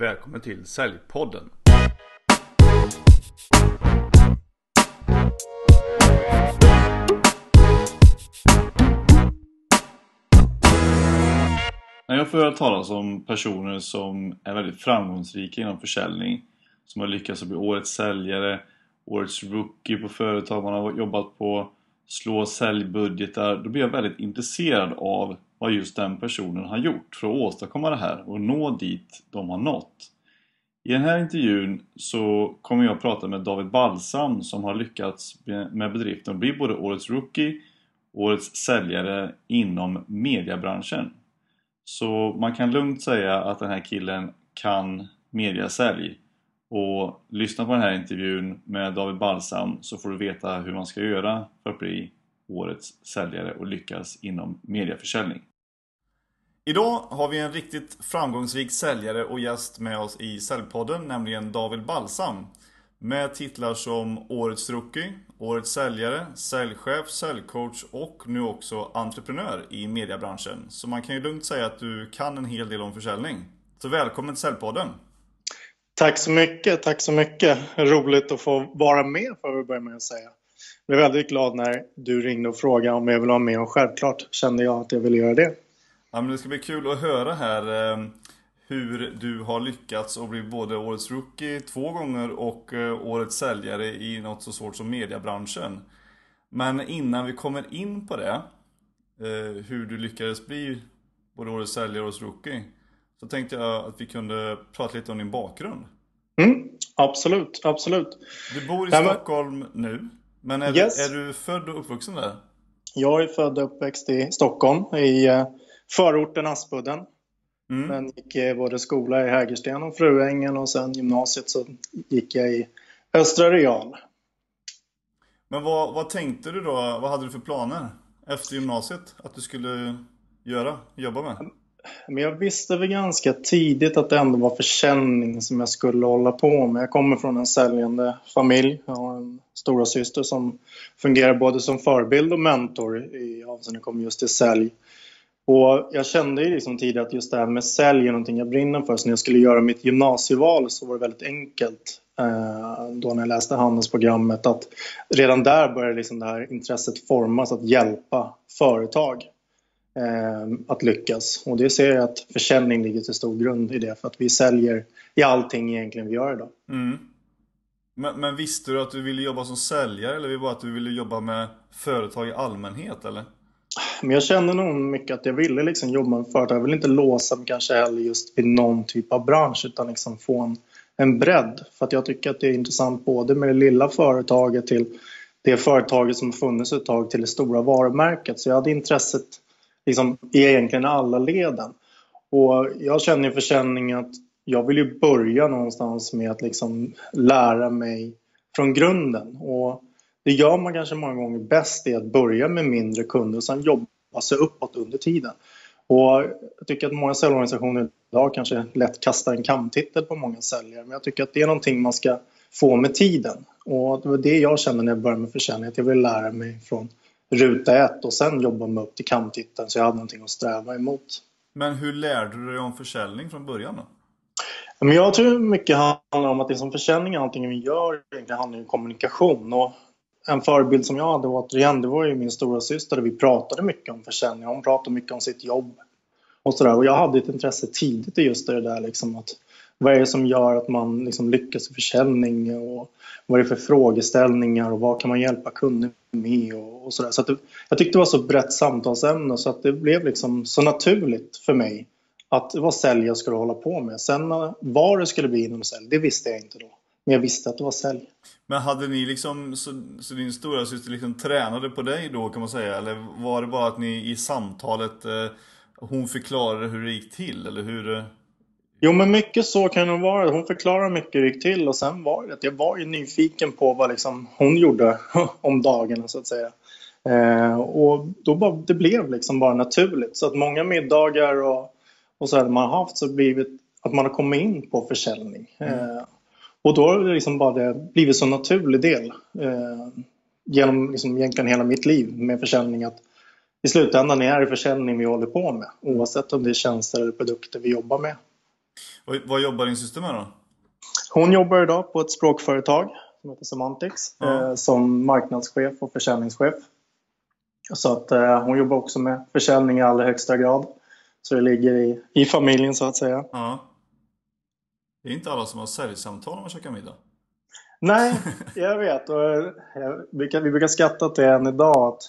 Välkommen till Säljpodden. När jag får höra talas om personer som är väldigt framgångsrika inom försäljning som har lyckats bli årets säljare, årets rookie på företag man har jobbat på, slå säljbudgetar, då blir jag väldigt intresserad av vad just den personen har gjort för att åstadkomma det här och nå dit de har nått. I den här intervjun så kommer jag att prata med David Balsam som har lyckats med bedriften att bli både Årets Rookie och Årets Säljare inom mediebranschen. Så man kan lugnt säga att den här killen kan mediasälj. Och lyssna på den här intervjun med David Balsam så får du veta hur man ska göra för att bli Årets Säljare och lyckas inom mediaförsäljning. Idag har vi en riktigt framgångsrik säljare och gäst med oss i Säljpodden, nämligen David Balsam. Med titlar som Årets Rookie, Årets Säljare, Säljchef, Säljcoach och nu också entreprenör i mediebranschen. Så man kan ju lugnt säga att du kan en hel del om försäljning. Så välkommen till Säljpodden! Tack så mycket, tack så mycket. Roligt att få vara med får vi börja med att säga. Jag blev väldigt glad när du ringde och frågade om jag ville vara med och självklart kände jag att jag ville göra det. Ja, men det ska bli kul att höra här eh, hur du har lyckats och bli både Årets Rookie två gånger och eh, Årets Säljare i något så svårt som mediebranschen. Men innan vi kommer in på det, eh, hur du lyckades bli både Årets Säljare och Årets Rookie, så tänkte jag att vi kunde prata lite om din bakgrund. Mm, absolut, absolut. Du bor i Stockholm nu, men är, yes. du, är du född och uppvuxen där? Jag är född och uppväxt i Stockholm, i förorten Aspudden. Mm. Men gick både skola i Hägersten och Fruängen och sen gymnasiet så gick jag i Östra Real. Men vad, vad tänkte du då? Vad hade du för planer efter gymnasiet att du skulle göra, jobba med? Men jag visste väl ganska tidigt att det ändå var försäljning som jag skulle hålla på med. Jag kommer från en säljande familj. Jag har en stora syster som fungerar både som förebild och mentor i avseende kommer just till sälj. Och jag kände ju liksom tidigare att just det här med sälj är någonting jag brinner för. Så när jag skulle göra mitt gymnasieval så var det väldigt enkelt eh, då när jag läste handelsprogrammet att redan där började liksom det här intresset formas att hjälpa företag eh, att lyckas. Och det ser jag att försäljning ligger till stor grund i det för att vi säljer i allting egentligen vi gör idag. Mm. Men, men visste du att du ville jobba som säljare eller var det bara att du ville jobba med företag i allmänhet eller? Men jag kände nog mycket att jag ville liksom jobba med företag. Jag ville inte låsa mig kanske heller just vid någon typ av bransch utan liksom få en, en bredd. För att jag tycker att det är intressant både med det lilla företaget till det företaget som funnits ett tag till det stora varumärket. Så jag hade intresset liksom, i egentligen alla leden. Och jag känner i försäljning att jag vill ju börja någonstans med att liksom lära mig från grunden. Och det gör man kanske många gånger bäst i att börja med mindre kunder och sen jobba sig uppåt under tiden. Och jag tycker att många säljorganisationer idag kanske lätt kastar en kamtitel på många säljare men jag tycker att det är någonting man ska få med tiden. Och det var det jag kände när jag började med försäljning, att jag ville lära mig från ruta ett och sen jobba mig upp till kamtiteln så jag hade någonting att sträva emot. Men hur lärde du dig om försäljning från början då? Men jag tror mycket handlar om att det som försäljning, allting vi gör, egentligen handlar om kommunikation. Och en förebild som jag hade återigen, det var ju min stora syster vi pratade mycket om försäljning. Hon pratade mycket om sitt jobb och sådär. Och jag hade ett intresse tidigt i just det där liksom att vad är det som gör att man liksom lyckas i försäljning och vad är det för frågeställningar och vad kan man hjälpa kunder med och, och sådär. Så, så det, jag tyckte det var så brett samtalsämne så att det blev liksom så naturligt för mig att det var sälj jag skulle hålla på med. Sen vad det skulle bli inom sälj, det visste jag inte då. Men jag visste att det var sälj. Men hade ni liksom, så, så din stora syster liksom tränade på dig då kan man säga? Eller var det bara att ni i samtalet, eh, hon förklarade hur det gick till? Eller hur? Eh... Jo men mycket så kan det vara. Hon förklarade mycket hur det gick till och sen var det att jag var ju nyfiken på vad liksom hon gjorde om dagarna så att säga. Eh, och då bara, det blev liksom bara naturligt. Så att många middagar och, och så här man haft så blivit att man har kommit in på försäljning. Mm. Eh, och då har det liksom bara det blivit så naturlig del eh, genom liksom egentligen hela mitt liv med försäljning att i slutändan är det försäljning vi håller på med oavsett om det är tjänster eller produkter vi jobbar med. Och vad jobbar din syster med då? Hon jobbar idag på ett språkföretag som heter Semantics Ja. eh, som marknadschef och försäljningschef. Så att eh, hon jobbar också med försäljning i allra högsta grad. Så det ligger i, i familjen så att säga. Ja. Det är inte alla som har säljsamtal när man käkar middag. Nej, jag vet. Och eh, vi brukar skratta åt det än idag. Att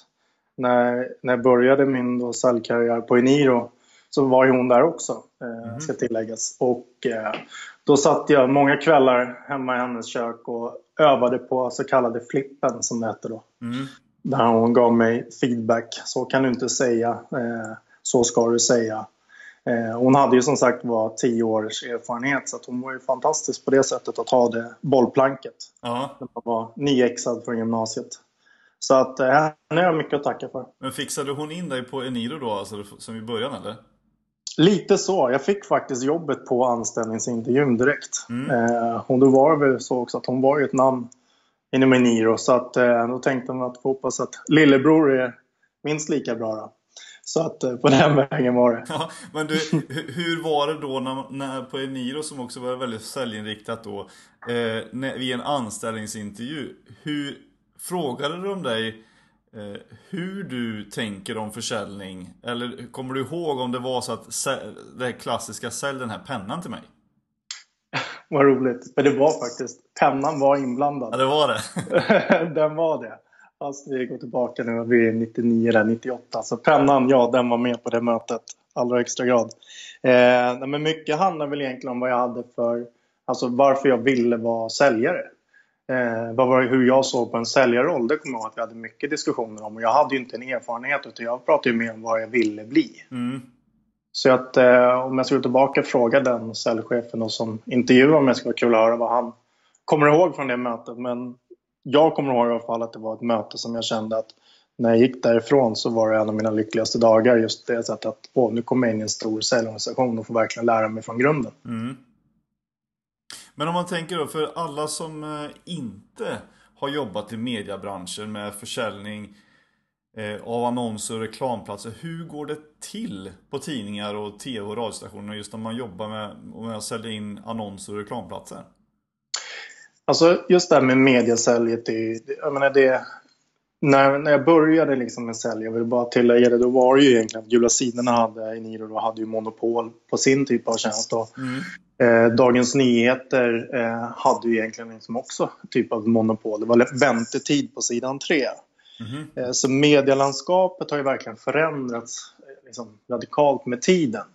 när, när jag började min då säljkarriär på Eniro så var ju hon där också, eh, ska tilläggas. Och eh, då satt jag många kvällar hemma i hennes kök och övade på så kallade flippen som det hette då. Mm. Där hon gav mig feedback. Så kan du inte säga. Så ska du säga. Eh, hon hade ju som sagt var tio års erfarenhet så hon var ju fantastisk på det sättet att ha det bollplanket. Ja. Man var nyexad från gymnasiet. Så att eh, henne har jag mycket att tacka för. Men fixade hon in dig på Eniro då, alltså som i början eller? Lite så. Jag fick faktiskt jobbet på anställningsintervjun direkt. Mm. Eh, och då var väl så också att hon var ju ett namn inom Eniro. Så att, eh, då tänkte man att hoppas att lillebror är minst lika bra. Då. Så att eh, på den vägen var det. Ja, men du, hu- hur var det då när, när på Eniro som också var väldigt säljinriktat då, eh, när, vid en anställningsintervju, hur frågade de dig eh, hur du tänker om försäljning? Eller kommer du ihåg om det var så att det här klassiska sälj den här pennan till mig? Vad roligt. För det var faktiskt, pennan var inblandad. Ja, det var det. den var det. Fast vi går tillbaka nu, vi är 99 där, 98. Så pennan, ja, den var med på det mötet. Allra högsta grad. Eh, men mycket handlar väl egentligen om vad jag hade för, alltså varför jag ville vara säljare. Eh, vad var, hur jag såg på en säljarroll, det kommer jag ihåg att vi hade mycket diskussioner om. Och jag hade ju inte en erfarenhet, utan jag pratade ju mer om vad jag ville bli. Mm. Så att eh, om jag gå tillbaka och fråga den säljchefen och som intervjuar mig, ska vara kul att höra vad han kommer ihåg från det mötet. Men jag kommer ihåg i alla fall att det var ett möte som jag kände att när jag gick därifrån så var det en av mina lyckligaste dagar. Just det sättet att åh, nu kommer jag in i en stor säljorganisation och får verkligen lära mig från grunden. Mm. Men om man tänker då, för alla som eh, inte har jobbat i mediebranschen med försäljning eh, av annonser och reklamplatser. Hur går det till på tidningar och tv och radiostationer just när man jobbar med, med att sälja in annonser och reklamplatser? Alltså just det här med mediasäljet, det, jag menar det, när, när jag började liksom med sälj, jag vill bara tillägga det, då var det ju egentligen att Gula Sidorna hade, Eniro då hade ju monopol på sin typ av tjänst. Och, Mm. eh, Dagens Nyheter eh, hade ju egentligen liksom också typ av monopol. Det var väntetid på sidan tre. Mhm. Eh, Så medielandskapet har ju verkligen förändrats eh, liksom, radikalt med tiden.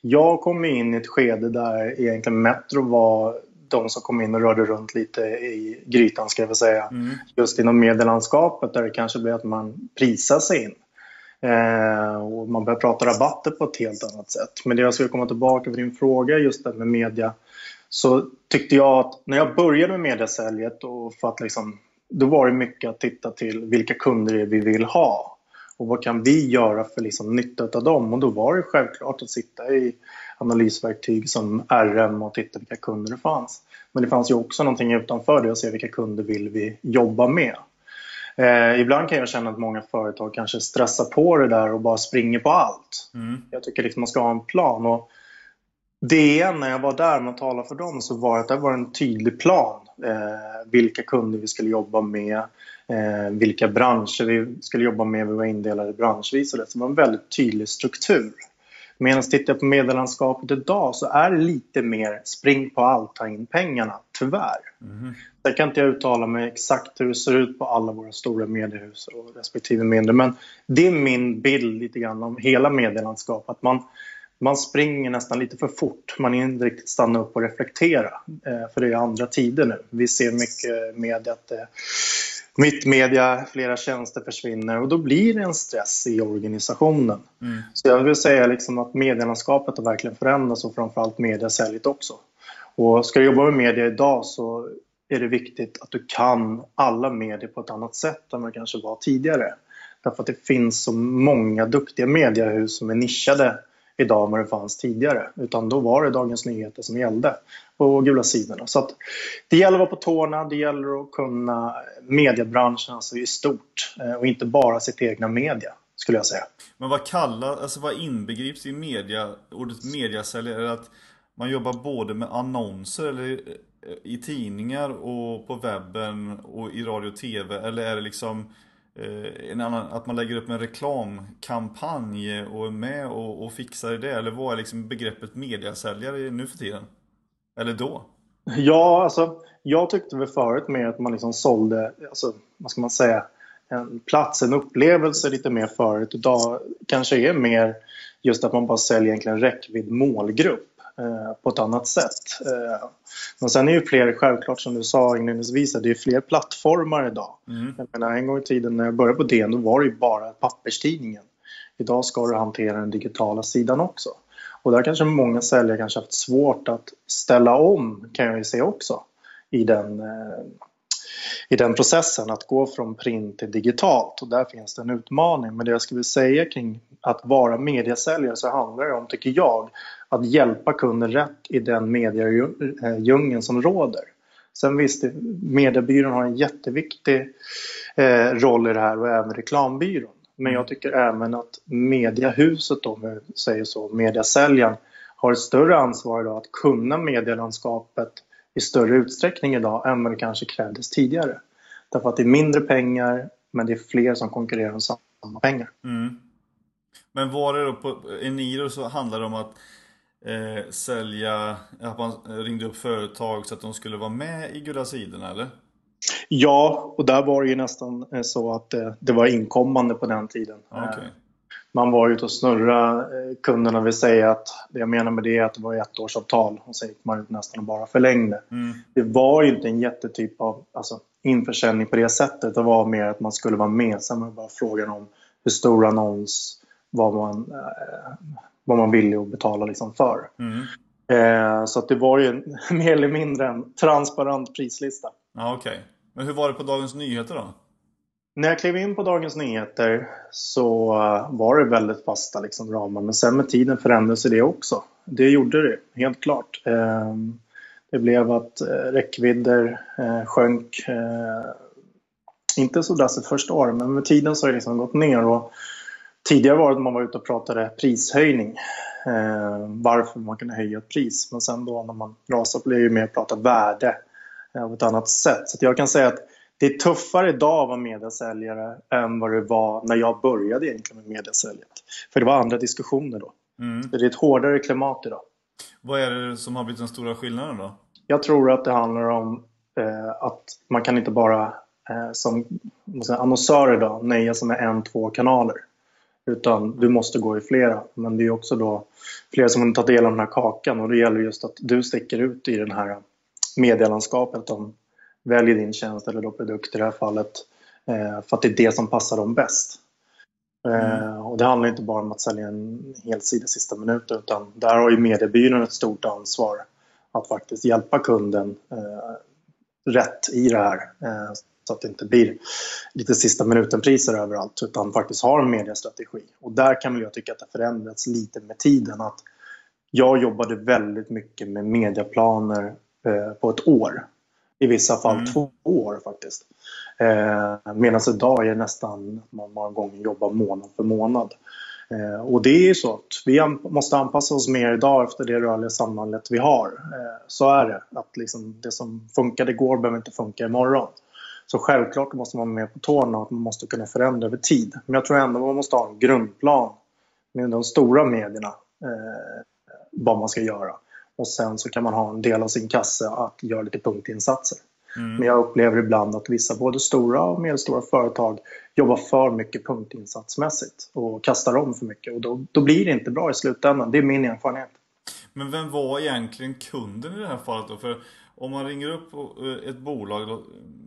Jag kom in i ett skede där egentligen Metro var de som kom in och rörde runt lite i grytan ska jag säga. Mm. Just inom medielandskapet där det kanske blir att man prisar sig in. Eh, och man börjar prata rabatter på ett helt annat sätt. Men det jag skulle komma tillbaka till din fråga just det med media. Så tyckte jag att när jag började med mediasäljet och för att liksom, då var det mycket att titta till vilka kunder det är vi vill ha. Och vad kan vi göra för liksom nytta av dem? Och då var det självklart att sitta i analysverktyg som RM och titta vilka kunder det fanns. Men det fanns ju också någonting utanför det och se vilka kunder vill vi jobba med. Eh, ibland kan jag känna att många företag kanske stressar på det där och bara springer på allt. Mm. Jag tycker liksom man ska ha en plan. Och DN, när jag var där och talade för dem, så var det att det var en tydlig plan. Eh, vilka kunder vi skulle jobba med, eh, vilka branscher vi skulle jobba med. Vi var indelade branschvis och det. Så det var en väldigt tydlig struktur. Medan tittar jag på medielandskapet idag så är det lite mer spring på allt, ta in pengarna, tyvärr. Mhm. Där kan inte jag uttala mig exakt hur det ser ut på alla våra stora mediehus och respektive mindre. Men det är min bild lite grann om hela medielandskapet. Att man, man springer nästan lite för fort. Man hinner inte riktigt stanna upp och reflektera. Eh, för det är andra tider nu. Vi ser mycket med att eh, mittmedia, flera tjänster försvinner och då blir det en stress i organisationen. Mm. Så jag vill säga liksom att medielandskapet har verkligen förändrats och framförallt mediasäljet också. Och ska du jobba med media idag så är det viktigt att du kan alla medier på ett annat sätt än vad det kanske var tidigare. Därför att det finns så många duktiga mediehus som är nischade idag än vad det fanns tidigare. Utan då var det Dagens Nyheter som gällde på gula sidorna. Så att det gäller att vara på tårna, det gäller att kunna mediebranschen alltså i stort eh, och inte bara sitt egna media skulle jag säga. Men vad kallar, alltså vad inbegrips i media, ordet mediasälj? Är det att man jobbar både med annonser eller eh, i tidningar och på webben och i radio och TV eller är det liksom Eh, en annan, att man lägger upp en reklamkampanj och är med och, och fixar det? Eller vad är liksom begreppet mediasäljare nu för tiden? Eller då? Ja, alltså jag tyckte väl förut mer att man liksom sålde, alltså, vad ska man säga, en plats, en upplevelse lite mer förut. Idag kanske är mer just att man bara säljer egentligen räckvidd målgrupp på ett annat sätt. Eh, men sen är ju fler, självklart som du sa inledningsvis, det är fler plattformar idag. Mm. Jag menar, en gång i tiden när jag började på DN då var det ju bara papperstidningen. Idag ska du hantera den digitala sidan också. Och där kanske många säljare kanske haft svårt att ställa om kan jag ju se också i den, eh, i den processen att gå från print till digitalt och där finns det en utmaning. Men det jag skulle säga kring att vara mediesäljare så handlar det om, tycker jag, att hjälpa kunden rätt i den mediedjungeln som råder. Sen visst, mediebyrån har en jätteviktig eh, roll i det här och även reklambyrån. Men jag tycker även att mediahuset, om vi säger så, mediasäljaren, har ett större ansvar idag att kunna medielandskapet i större utsträckning idag än vad det kanske krävdes tidigare. Därför att det är mindre pengar men det är fler som konkurrerar om samma pengar. Mm. Men var det då på Eniro så handlade det om att eh, sälja, att man ringde upp företag så att de skulle vara med i Gula sidorna eller? Ja, och där var det ju nästan eh, så att det, det var inkommande på den tiden. Okay. Man var ute och snurra. Eh, kunderna vill säga att det jag menar med det är att det var ett årsavtal och så gick man ut nästan och bara förlängde. Mm. Det var ju inte en jättetyp av alltså, införsäljning på det sättet. Det var mer att man skulle vara med. Sen var det bara frågan om hur stor annons, vad man, eh, vad man ville betala liksom för. Mm. Eh, så att det var ju mer eller mindre en transparent prislista. Ja, Okej. Okay. Men hur var det på Dagens Nyheter då? När jag klev in på Dagens Nyheter så eh, var det väldigt fasta liksom, ramar. Men sen med tiden förändrades det också. Det gjorde det, helt klart. Ehm, det blev att eh, räckvidder eh, sjönk. Inte så där första året, men med tiden så har det liksom gått ner. Och tidigare var det att man var ute och pratade prishöjning. Varför man kunde höja ett pris. Men sen då när man rasade blev det mer prata värde av ett annat sätt. Så jag kan säga att det är tuffare idag att vara mediesäljare än vad det var när jag började egentligen med mediesäljet. För det var andra diskussioner då. Mm. Så det är ett hårdare klimat idag. Vad är det som har blivit den stora skillnaden då? Jag tror att det handlar om eh, att man kan inte bara eh, som annonsör idag nöja sig med en, två kanaler. Utan du måste gå i flera. Men det är också då flera som vill ta del av den här kakan och det gäller just att du sticker ut i den här medielandskapet. Om väljer din tjänst eller då produkt i det här fallet eh, för att det är det som passar dem bäst. Eh, mm. Och det handlar inte bara om att sälja en helsida sista minuten utan där har ju mediebyrån ett stort ansvar att faktiskt hjälpa kunden eh, rätt i det här. Så att det inte blir lite sista minuten-priser överallt utan faktiskt har en mediestrategi. Och där kan jag tycka att det förändrats lite med tiden. att Jag jobbade väldigt mycket med medieplaner på ett år i vissa fall mm. två år faktiskt. Eh, Medan idag är det nästan man många gånger jobbar månad för månad. Eh, och det är ju så att vi måste anpassa oss mer idag efter det rörliga samhället vi har. Eh, så är det. Att liksom det som funkade igår behöver inte funka imorgon. Så självklart måste man vara med på tårna och man måste kunna förändra över tid. Men jag tror ändå man måste ha en grundplan med de stora medierna. Eh, vad man ska göra och sen så kan man ha en del av sin kassa att göra lite punktinsatser. Mm. Men jag upplever ibland att vissa både stora och medelstora företag jobbar för mycket punktinsatsmässigt och kastar om för mycket och då, då blir det inte bra i slutändan. Det är min erfarenhet. Men vem var egentligen kunden i det här fallet då? För om man ringer upp ett bolag,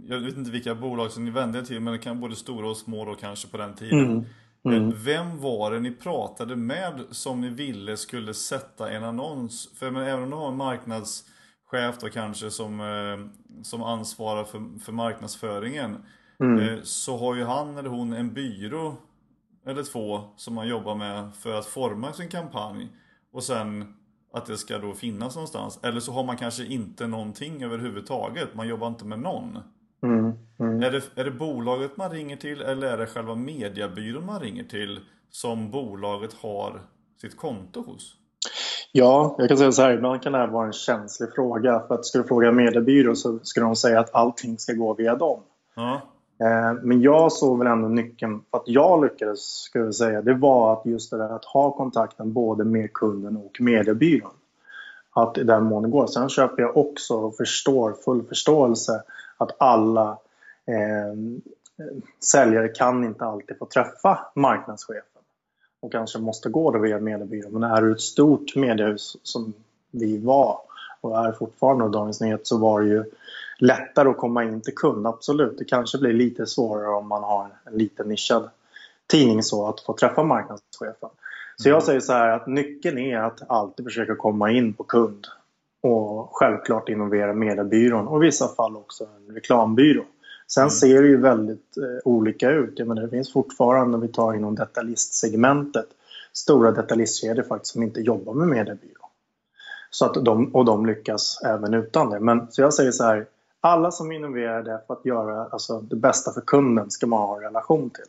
jag vet inte vilka bolag som ni vände er till, men det kan både stora och små då kanske på den tiden. Mm. Mm. Eh, vem var det ni pratade med som ni ville skulle sätta en annons? För men, även om du har en marknadschef då kanske som, eh, som ansvarar för, för marknadsföringen mm. Eh, så har ju han eller hon en byrå eller två som man jobbar med för att forma sin kampanj och sen att det ska då finnas någonstans. Eller så har man kanske inte någonting överhuvudtaget. Man jobbar inte med någon. Mm, mm. Är, det, är det bolaget man ringer till eller är det själva mediebyrån man ringer till som bolaget har sitt konto hos? Ja, jag kan säga så här, ibland kan det här vara en känslig fråga. För att skulle du fråga mediebyrå så skulle de säga att allting ska gå via dem. Ja. Eh, men jag såg väl ändå nyckeln för att jag lyckades, ska jag säga, det var att just det där att ha kontakten både med kunden och mediebyrån. Att i den mån det går. Sen köper jag också och förstår, full förståelse att alla eh, säljare kan inte alltid få träffa marknadschefen och kanske måste gå då via mediebyrån. Men är du ett stort mediehus som vi var och är fortfarande Dagens Nyheter så var det ju lättare att komma in till kund, absolut. Det kanske blir lite svårare om man har en liten nischad tidning så att få träffa marknadschefen. Så jag mm. säger så här att nyckeln är att alltid försöka komma in på kund och självklart innovera mediebyrån och i vissa fall också en reklambyrå. Sen mm. ser det ju väldigt eh, olika ut. Jag menar, det finns fortfarande, om vi tar inom detaljestsegmentet, stora detaljistkedjor faktiskt som inte jobbar med mediebyrå. Så att de, och de lyckas även utan det. Men så jag säger så här, alla som innoverar det för att göra alltså, det bästa för kunden ska man ha en relation till.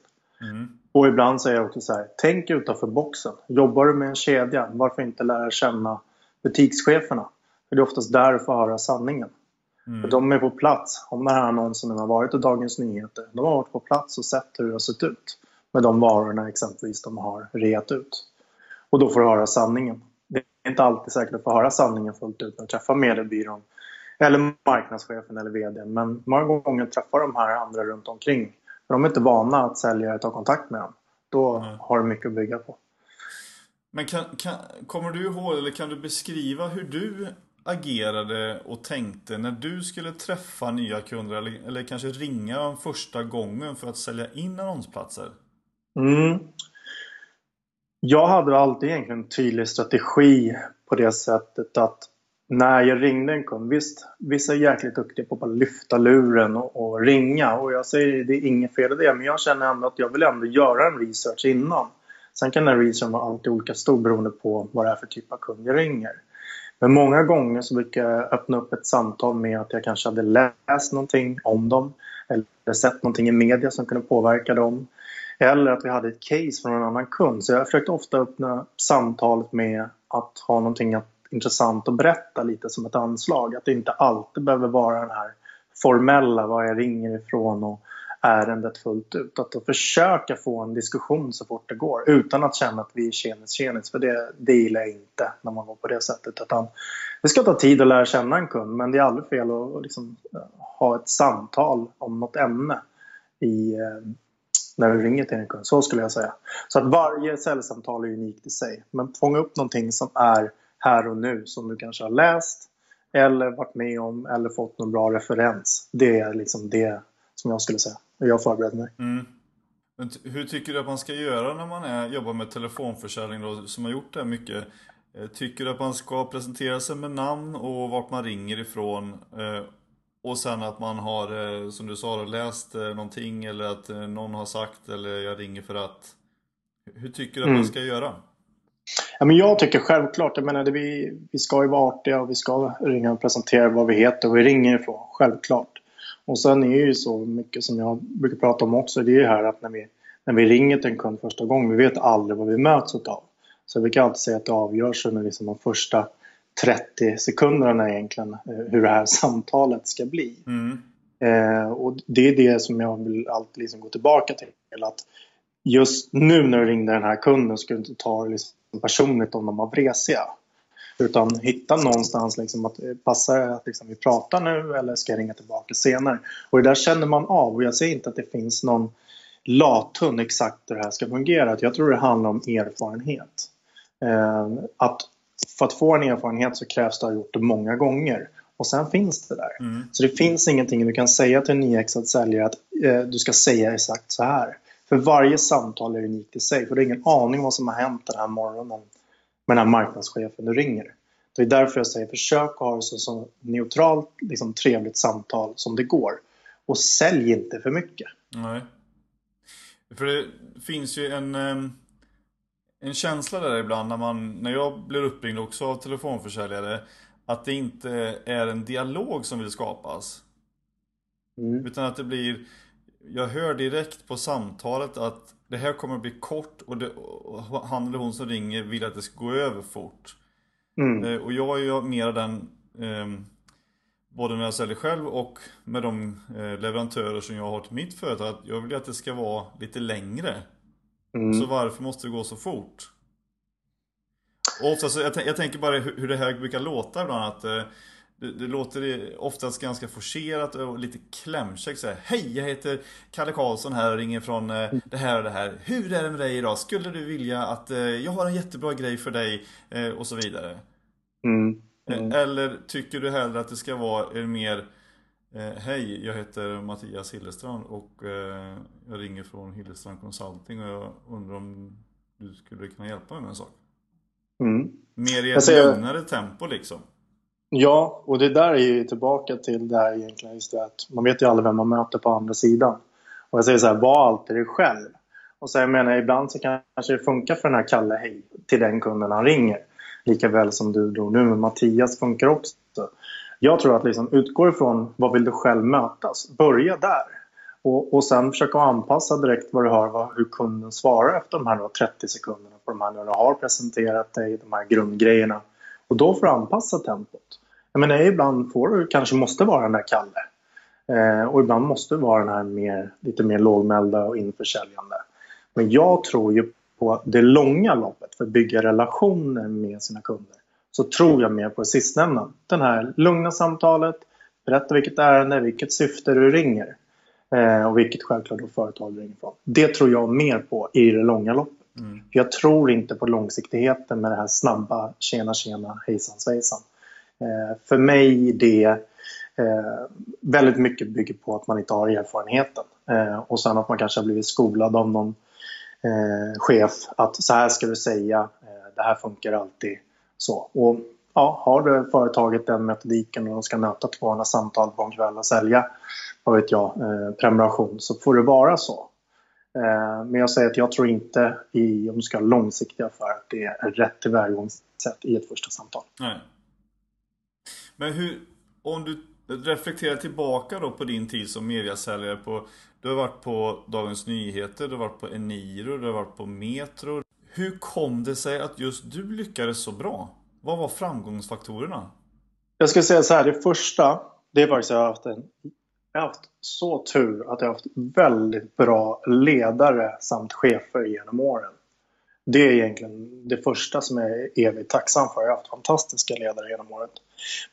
Mm. Och ibland säger jag också så här, tänk utanför boxen. Jobbar du med en kedja, varför inte lära känna butikscheferna? För det är oftast där du får höra sanningen. Mm. För de är på plats. Om den här annonsen har varit i Dagens Nyheter, de har varit på plats och sett hur det har sett ut med de varorna exempelvis de har reat ut. Och då får du höra sanningen. Det är inte alltid säkert att få höra sanningen fullt ut när du träffar mediebyrån eller marknadschefen eller VDn. Men många gånger träffar de här andra runt omkring. För de är inte vana att säljare tar kontakt med dem. Då mm. har du mycket att bygga på. Men kan, kan, kommer du ihåg, eller kan du beskriva hur du agerade och tänkte när du skulle träffa nya kunder eller, eller kanske ringa första gången för att sälja in annonsplatser? Mm. Jag hade alltid egentligen en tydlig strategi på det sättet att när jag ringde en kund, visst, vissa är jäkligt duktiga på att bara lyfta luren och, och ringa och jag säger det är inget fel i det men jag känner ändå att jag vill ändå göra en research innan. Sen kan den researchen vara alltid olika stor beroende på vad det är för typ av kund jag ringer. Men många gånger så brukar jag öppna upp ett samtal med att jag kanske hade läst någonting om dem eller sett någonting i media som kunde påverka dem. Eller att vi hade ett case från en annan kund. Så jag försökte ofta öppna samtalet med att ha någonting att intressant att berätta lite som ett anslag. Att det inte alltid behöver vara den här formella, var jag ringer ifrån och ärendet fullt ut. Att försöka få en diskussion så fort det går utan att känna att vi är tjenis tjenis. För det, det gillar jag inte när man går på det sättet. Utan det ska ta tid att lära känna en kund men det är aldrig fel att liksom, eh, ha ett samtal om något ämne i, eh, när du ringer till en kund. Så skulle jag säga. Så att varje säljsamtal är unikt i sig. Men fånga upp någonting som är här och nu som du kanske har läst eller varit med om eller fått någon bra referens. Det är liksom det som jag skulle säga. Jag förbereder mig. Mm. Men hur tycker du att man ska göra när man är, jobbar med telefonförsäljning då, som har gjort det mycket? Eh, tycker du att man ska presentera sig med namn och vart man ringer ifrån? Eh, och sen att man har, eh, som du sa, läst någonting eller att någon har sagt eller jag ringer för att. Hur tycker du att mm. man ska göra? Ja, men jag tycker självklart, jag menar, vi, vi ska ju vara artiga och vi ska ringa och presentera vad vi heter och vi ringer ifrån, självklart. Och sen är det ju så mycket som jag brukar prata om också, det är ju här att när vi, när vi ringer till en kund första gången, vi vet aldrig vad vi möts av. Så vi kan alltid säga att det avgörs under liksom de första 30 sekunderna egentligen eh, hur det här samtalet ska bli. Mm. Eh, och det är det som jag vill alltid liksom gå tillbaka till. Att just nu när du ringde den här kunden ska du inte ta liksom personligt om de var vresiga. Utan hitta någonstans liksom att eh, passar det att liksom vi pratar nu eller ska jag ringa tillbaka senare? Och det där känner man av och jag säger inte att det finns någon lathund exakt hur det här ska fungera. Jag tror det handlar om erfarenhet. Eh, att för att få en erfarenhet så krävs det att ha gjort det många gånger. Och sen finns det där. Mm. Så det finns ingenting du kan säga till en nyexad säljare att eh, du ska säga exakt så här. För varje samtal är unikt i sig. För du har ingen aning vad som har hänt den här morgonen med den här marknadschefen du ringer. Det är därför jag säger försök att ha det så, så neutralt, liksom, trevligt samtal som det går. Och sälj inte för mycket. Nej. För det finns ju en, en känsla där ibland när, man, när jag blir uppringd också av telefonförsäljare att det inte är en dialog som vill skapas. Mm. Utan att det blir jag hör direkt på samtalet att det här kommer att bli kort och, det, och han eller hon som ringer vill att det ska gå över fort. Mm. Eh, och jag är ju mer den, eh, både när jag säljer själv och med de eh, leverantörer som jag har till mitt företag, att jag vill att det ska vara lite längre. Mm. Så varför måste det gå så fort? Och oftast, jag, jag tänker bara hur det här brukar låta ibland att eh, det, det, låter oftast ganska forcerat och lite klämkäckt Hej, jag heter Kalle Karlsson här och ringer från eh, det här och det här. Hur är det med dig idag? Skulle du vilja att eh, jag har en jättebra grej för dig? Eh, och så vidare. Mm. Mm. Eller tycker du hellre att det ska vara mer Hej, jag heter Mattias Hillestrand och jag ringer från Hillestrand Consulting och jag undrar om du skulle kunna hjälpa mig med en sak? Mm. Mer i ett lugnare tempo liksom. Ja, och det där är ju tillbaka till det här egentligen just det att man vet ju aldrig vem man möter på andra sidan. Och jag säger så här, var alltid dig själv. Och så jag menar, ibland så kanske det funkar för den här Kalle hej till den kunden han ringer. Lika väl som du då nu med Mattias funkar också. Jag tror att liksom utgå ifrån vad vill du själv mötas? Börja där. Och, och sen försöka anpassa direkt vad du hör vad, hur kunden svarar efter de här då, 30 sekunderna på de här när du har presenterat dig, de här grundgrejerna. Och då får du anpassa tempot. Jag menar, ibland får du kanske måste vara den där Kalle. Eh, och ibland måste du vara den här mer, lite mer lågmälda och införsäljande. Men jag tror ju på det långa loppet för att bygga relationer med sina kunder. Så tror jag mer på det sistnämnda. Det här lugna samtalet, berätta vilket ärende, vilket syfte du ringer. Eh, och vilket självklart då företag du ringer från. Det tror jag mer på i det långa loppet. Mm. Jag tror inte på långsiktigheten med det här snabba tjena tjena hejsan svejsan. Eh, för mig det eh, väldigt mycket bygger på att man inte har erfarenheten. Eh, och sen att man kanske har blivit skolad av någon eh, chef att så här ska du säga, eh, det här funkar alltid. Så. Och ja, har du företaget den metodiken och de ska möta 200 samtal på en kväll och sälja vad vet jag, eh, prenumeration så får det vara så. Men jag säger att jag tror inte i, om du ska ha långsiktiga affärer, att det är rätt tillvägagångssätt i ett första samtal. Nej. Men hur, om du reflekterar tillbaka då på din tid som mediasäljare på Du har varit på Dagens Nyheter, du har varit på Eniro, du har varit på Metro. Hur kom det sig att just du lyckades så bra? Vad var framgångsfaktorerna? Jag ska säga så här, det första det är faktiskt att jag har haft en jag har haft så tur att jag har haft väldigt bra ledare samt chefer genom åren. Det är egentligen det första som jag är evigt tacksam för. Jag har haft fantastiska ledare genom året.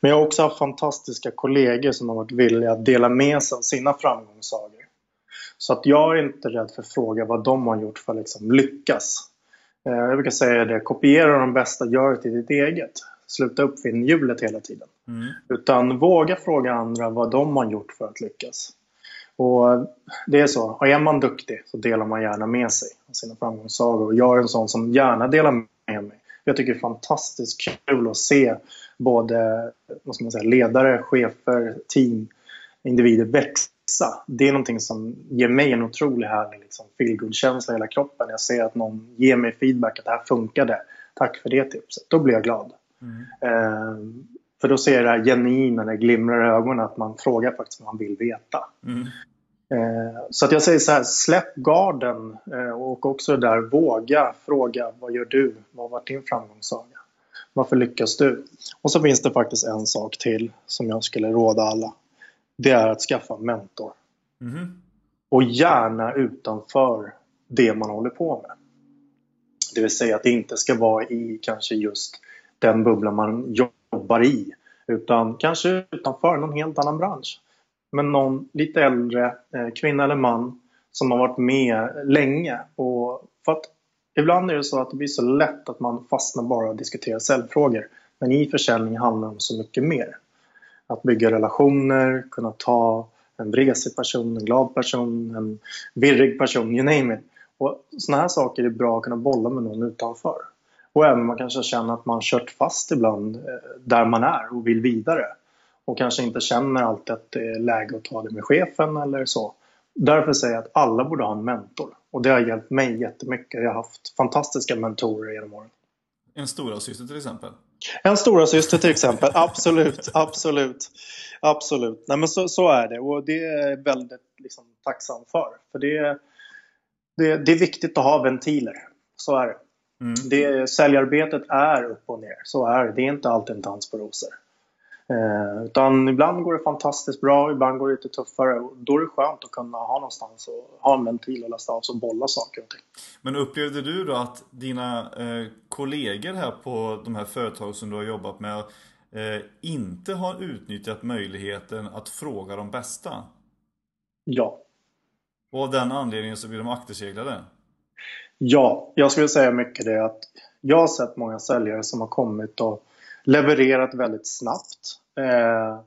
Men jag har också haft fantastiska kollegor som har varit villiga att dela med sig av sina framgångssagor. Så att jag är inte rädd för att fråga vad de har gjort för att liksom lyckas. Eh, jag brukar säga det, kopiera de bästa, gör det till ditt eget. Sluta uppfinna hjulet hela tiden. Mm. Utan våga fråga andra vad de har gjort för att lyckas. Och det är så, och är man duktig så delar man gärna med sig av sina framgångssagor. Och jag är en sån som gärna delar med mig. Jag tycker det är fantastiskt kul att se både vad ska man säga, ledare, chefer, team, individer växa. Det är någonting som ger mig en otrolig härlig liksom, feelgood-känsla i hela kroppen. Jag ser att någon ger mig feedback att det här funkade. Tack för det tipset. Då blir jag glad. Mm. Eh, för då ser jag det här genuina, det glimrar i ögonen, att man frågar faktiskt vad man vill veta. Mm. Eh, så att jag säger så här, släpp garden eh, och också det där, våga fråga vad gör du? Vad har varit din framgångssaga? Varför lyckas du? Och så finns det faktiskt en sak till som jag skulle råda alla. Det är att skaffa en mentor. Mm. Och gärna utanför det man håller på med. Det vill säga att det inte ska vara i kanske just den bubbla man jobbar i. Utan kanske utanför någon helt annan bransch men någon lite äldre eh, kvinna eller man som har varit med länge. Och för att ibland är det så att det blir så lätt att man fastnar bara och diskuterar säljfrågor. Men i försäljning handlar det om så mycket mer. Att bygga relationer, kunna ta en vresig person, en glad person, en virrig person, you name it. Och sådana här saker är bra att kunna bolla med någon utanför. Och även man kanske känner att man kört fast ibland eh, där man är och vill vidare och kanske inte känner alltid att det är läge att ta det med chefen eller så. Därför säger jag att alla borde ha en mentor. Och det har hjälpt mig jättemycket. Jag har haft fantastiska mentorer genom åren. En stora syster till exempel? En stora syster till exempel, absolut, absolut. Absolut, Nej, men så, så är det och det är jag väldigt liksom, tacksam för. För det, det, det är viktigt att ha ventiler, så är det. Mm. Det, säljarbetet är upp och ner, så är det. Det är inte alltid en dans på rosor. Eh, utan ibland går det fantastiskt bra, ibland går det lite tuffare. Då är det skönt att kunna ha någonstans och ha en ventil och lasta av och bolla saker och ting. Men upplevde du då att dina eh, kollegor här på de här företag som du har jobbat med eh, inte har utnyttjat möjligheten att fråga de bästa? Ja. Och av den anledningen så blir de akterseglade? Ja, jag skulle säga mycket det att jag har sett många säljare som har kommit och levererat väldigt snabbt eh,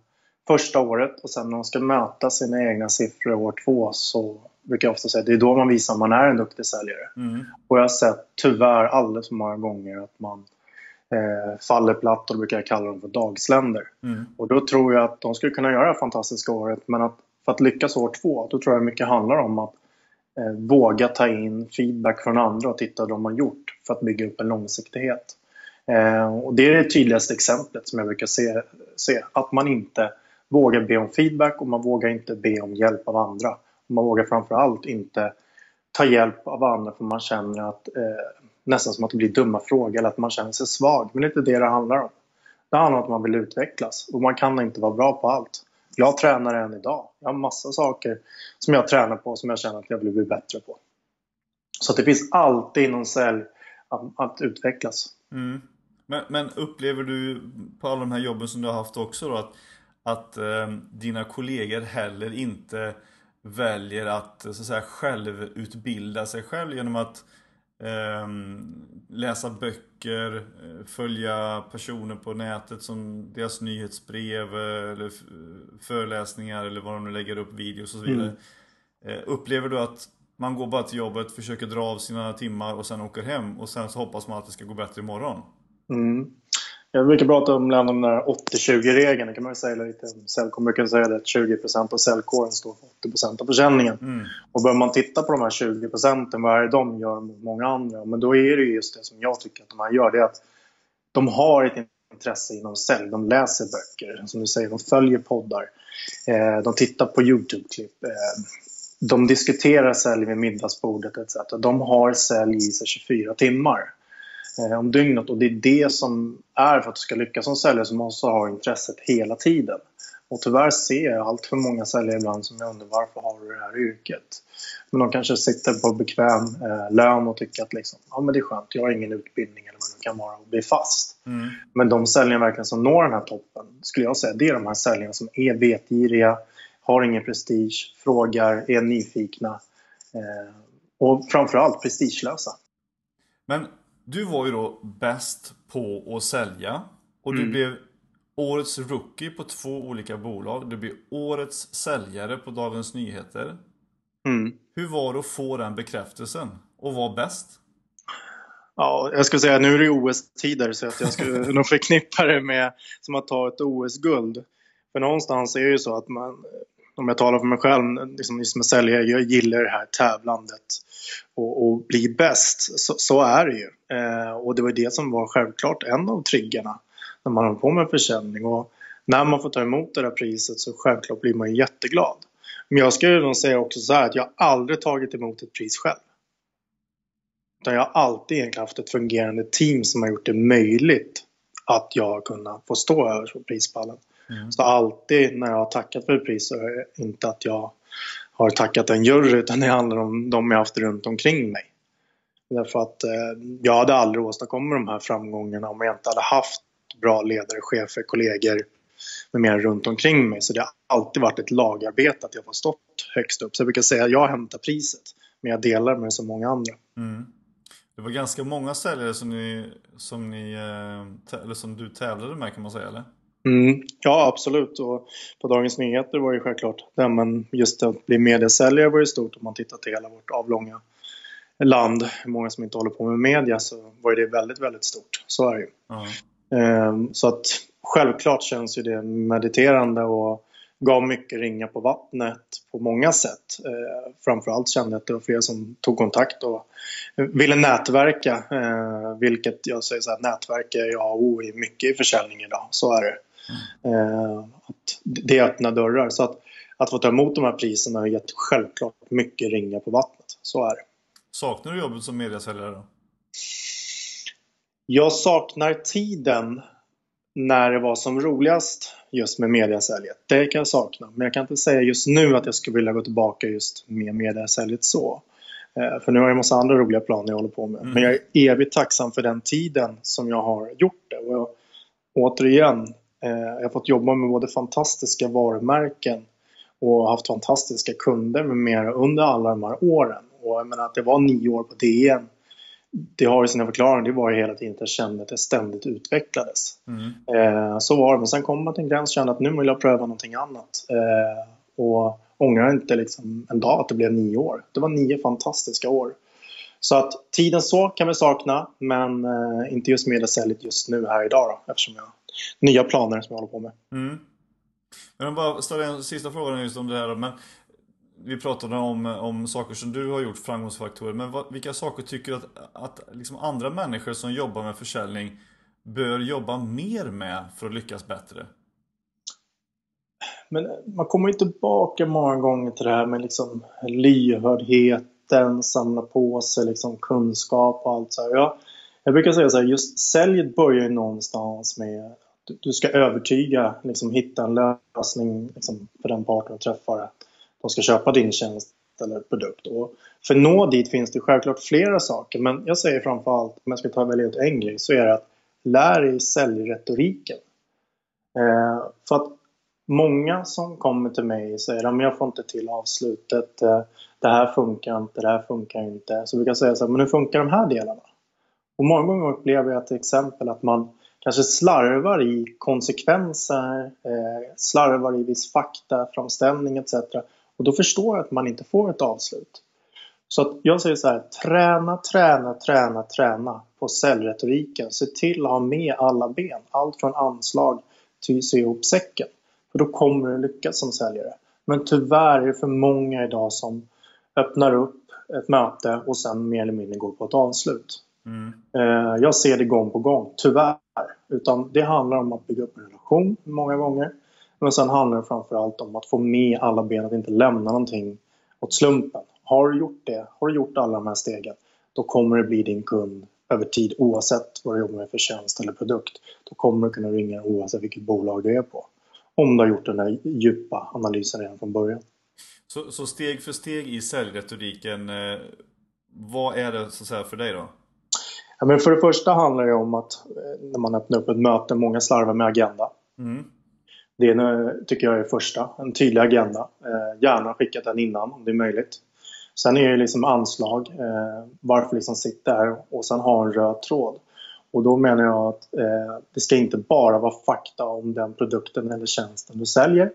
första året och sen när de ska möta sina egna siffror år två så brukar jag ofta säga att det är då man visar att man är en duktig säljare. Mm. Och jag har sett tyvärr alldeles för många gånger att man eh, faller platt och då brukar jag kalla dem för dagsländer. Mm. Och då tror jag att de skulle kunna göra det fantastiska året men att för att lyckas år två då tror jag mycket handlar om att Eh, våga ta in feedback från andra och titta vad de har gjort för att bygga upp en långsiktighet. Eh, och det är det tydligaste exemplet som jag brukar se, se. Att man inte vågar be om feedback och man vågar inte be om hjälp av andra. Och man vågar framförallt inte ta hjälp av andra för man känner att eh, nästan som att det blir dumma frågor eller att man känner sig svag. Men det är inte det det handlar om. Det handlar om att man vill utvecklas och man kan inte vara bra på allt. Jag tränar än idag. Jag har massa saker som jag tränar på som jag känner att jag vill bli bättre på. Så det finns alltid någon sälj att, att utvecklas. Mm. Men, men, upplever du på alla de här jobben som du har haft också då att, att eh, dina kollegor heller inte väljer att, så att säga, självutbilda sig själv genom att läsa böcker, eh, följa personer på nätet som deras nyhetsbrev eh, eller föreläsningar eller vad de nu lägger upp videos och så vidare. Mm. Eh, upplever du att man går bara till jobbet, försöker dra av sina timmar och sen åker hem och sen så hoppas man att det ska gå bättre imorgon? Mm. Jag brukar prata om den där 80-20-regeln. Det kan man säga lite. Säljkåren brukar säga att 20% av säljkåren står för 80% av försäljningen. Mm. Och börjar man titta på de här 20 procenten, vad är det de gör mot många andra? Men då är det just det som jag tycker att de här gör. Det är att de har ett intresse inom sälj. De läser böcker, som du säger, de följer poddar. Eh, de tittar på YouTube-klipp. Eh, de diskuterar sälj vid middagsbordet etc. De har sälj i sig 24 timmar eh, om dygnet. Och det är det som är för att du ska lyckas som säljare så måste du ha intresset hela tiden. Och tyvärr ser jag allt för många säljare ibland som jag undrar varför har du det här yrket? Men de kanske sitter på bekväm eh, lön och tycker att liksom, ja, men det är skönt, jag har ingen utbildning eller vad det kan vara och blir fast. Mm. Men de säljarna verkligen som når den här toppen, skulle jag säga, det är de här säljarna som är vetgiriga, har ingen prestige, frågar, är nyfikna eh, och framförallt prestigelösa. Men du var ju då bäst på att sälja och du mm. blev Årets Rookie på två olika bolag. Du blev Årets Säljare på Dagens Nyheter. Mm. Hur var det att få den bekräftelsen och vara bäst? Ja, jag skulle säga nu är det OS-tider så att jag skulle nog förknippa det med som att ta ett OS-guld. För någonstans är det ju så att man, om jag talar för mig själv, liksom som säljare, jag gillar det här tävlandet och, och bli bäst. Så, så, är det ju. Eh, och det var det som var självklart en av triggarna när man håller på med försäljning. Och när man får ta emot det där priset så självklart blir man jätteglad. Men jag skulle nog säga också så här att jag aldrig tagit emot ett pris själv. Utan jag har alltid egentligen haft ett fungerande team som har gjort det möjligt att jag har kunnat få stå över prispallen. Mm. Så alltid när jag har tackat för ett pris så är det inte att jag har tackat en jury utan det handlar om de jag haft runt omkring mig. Därför att eh, jag hade aldrig åstadkommit de här framgångarna om jag inte hade haft bra ledare, chefer, kollegor med mer runt omkring mig. Så det har alltid varit ett lagarbete att jag har stått högst upp. Så jag brukar säga att jag hämtar priset men jag delar med så många andra. Mm. Det var ganska många säljare som, ni, som, ni, eh, eller som du tävlade med kan man säga eller? Mm, ja, absolut. Och på Dagens Nyheter var det självklart det, men just att bli mediesäljare var ju stort om man tittar till hela vårt avlånga land. Många som inte håller på med media så var det väldigt, väldigt stort. Så är det ju. Uh-huh. Så att självklart känns ju det mediterande och gav mycket ringa på vattnet på många sätt. Eh, framförallt kände jag att det var fler som tog kontakt och ville nätverka. Eh, vilket jag säger så här, nätverk är A och O i mycket i försäljning idag. Så är det. Eh, att det öppnar dörrar. Så att, att få ta emot de här priserna har gett självklart mycket ringa på vattnet. Så är det. Saknar du jobbet som mediasäljare då? Jag saknar tiden när det var som roligast just med mediasäljet. Det kan jag sakna. Men jag kan inte säga just nu att jag skulle vilja gå tillbaka just med mediasäljet så. Eh, för nu har jag en massa andra roliga planer jag håller på med. Mm. Men jag är evigt tacksam för den tiden som jag har gjort det. Och jag, återigen, jag har fått jobba med både fantastiska varumärken och haft fantastiska kunder med mera under alla de här åren. Och jag menar att det var nio år på DN det har ju sina förklaringar. Det var ju hela tiden att jag kände att det ständigt utvecklades. Mm. Eh, så var det. Men sen kom man till en gräns och kände att nu vill jag pröva någonting annat. Eh, och ångrar inte liksom en dag att det blev nio år. Det var nio fantastiska år. Så att tiden så kan vi sakna, men eh, inte just mediasäljet just nu här idag då, eftersom jag nya planer som jag håller på med. Mm. Men jag bara ställa en sista fråga just om det här. Men vi pratade om, om saker som du har gjort, framgångsfaktorer. Men vad, vilka saker tycker du att, att liksom andra människor som jobbar med försäljning bör jobba mer med för att lyckas bättre? Men man kommer ju tillbaka många gånger till det här med liksom lyhördheten, samla på sig liksom kunskap och allt så här. Jag, jag brukar säga så här, just säljet börjar ju någonstans med att du ska övertyga, liksom hitta en lösning liksom, för den parten du träffar de ska köpa din tjänst eller produkt. Och för att nå dit finns det självklart flera saker men jag säger framförallt, om jag ska ta välja ut en grej, så är det att lär dig säljretoriken. Eh, för att många som kommer till mig säger att jag får inte till avslutet, eh, det här funkar inte, det här funkar inte. Så brukar jag säga så här, men hur funkar de här delarna? Och många gånger upplever jag till exempel att man kanske slarvar i konsekvenser, eh, slarvar i viss faktaframställning etc. Och då förstår jag att man inte får ett avslut. Så att jag säger så här, träna, träna, träna, träna på säljretoriken. Se till att ha med alla ben. Allt från anslag till sy ihop säcken. För då kommer du lyckas som säljare. Men tyvärr är det för många idag som öppnar upp ett möte och sen mer eller mindre går på ett avslut. Mm. Eh, jag ser det gång på gång, tyvärr. Utan det handlar om att bygga upp en relation många gånger. Men sen handlar det framförallt om att få med alla ben, att inte lämna någonting åt slumpen. Har du gjort det, har du gjort alla de här stegen, då kommer det bli din kund över tid oavsett vad du jobbar med för tjänst eller produkt. Då kommer du kunna ringa oavsett vilket bolag du är på. Om du har gjort den här djupa analysen redan från början. Så, så steg för steg i säljretoriken, eh, vad är det så att säga för dig då? Ja, men för det första handlar det om att eh, när man öppnar upp ett möte, många slarvar med agenda. Mm. Det tycker jag är första. En tydlig agenda. Eh, gärna skickat den innan om det är möjligt. Sen är det liksom anslag. Eh, varför liksom sitta här och sen ha en röd tråd. Och då menar jag att eh, det ska inte bara vara fakta om den produkten eller tjänsten du säljer.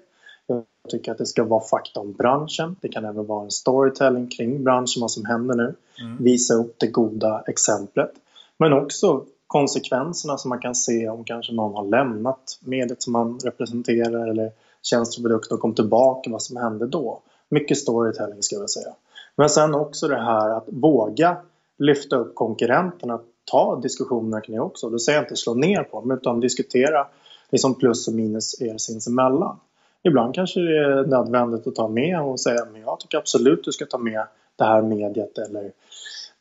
Jag tycker att det ska vara fakta om branschen. Det kan även vara en storytelling kring branschen, vad som händer nu. Mm. Visa upp det goda exemplet. Men också konsekvenserna som man kan se om kanske någon har lämnat mediet som man representerar eller tjänster och och kom tillbaka, vad som hände då. Mycket storytelling skulle jag säga. Men sen också det här att våga lyfta upp konkurrenterna, ta diskussioner kring det också. Då säger jag inte slå ner på dem utan diskutera liksom plus och minus er sinsemellan. Ibland kanske det är nödvändigt att ta med och säga men jag tycker absolut du ska ta med det här mediet eller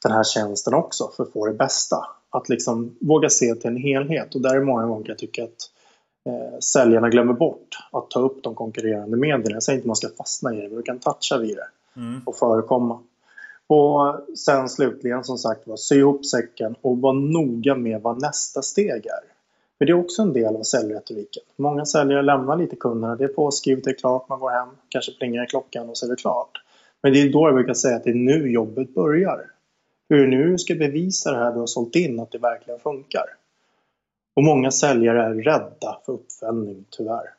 den här tjänsten också för att få det bästa att liksom våga se till en helhet. Och där är många gånger jag tycker att eh, säljarna glömmer bort att ta upp de konkurrerande medierna. Jag säger inte att man ska fastna i det, men du kan toucha vid det mm. och förekomma. Och sen slutligen som sagt var, sy ihop säcken och var noga med vad nästa steg är. För det är också en del av säljretoriken. Många säljare lämnar lite kunderna, det är påskrivet, det är klart, man går hem, kanske plingar i klockan och så är det klart. Men det är då jag brukar säga att det är nu jobbet börjar hur nu ska bevisa det här du har sålt in att det verkligen funkar. Och många säljare är rädda för uppföljning, tyvärr.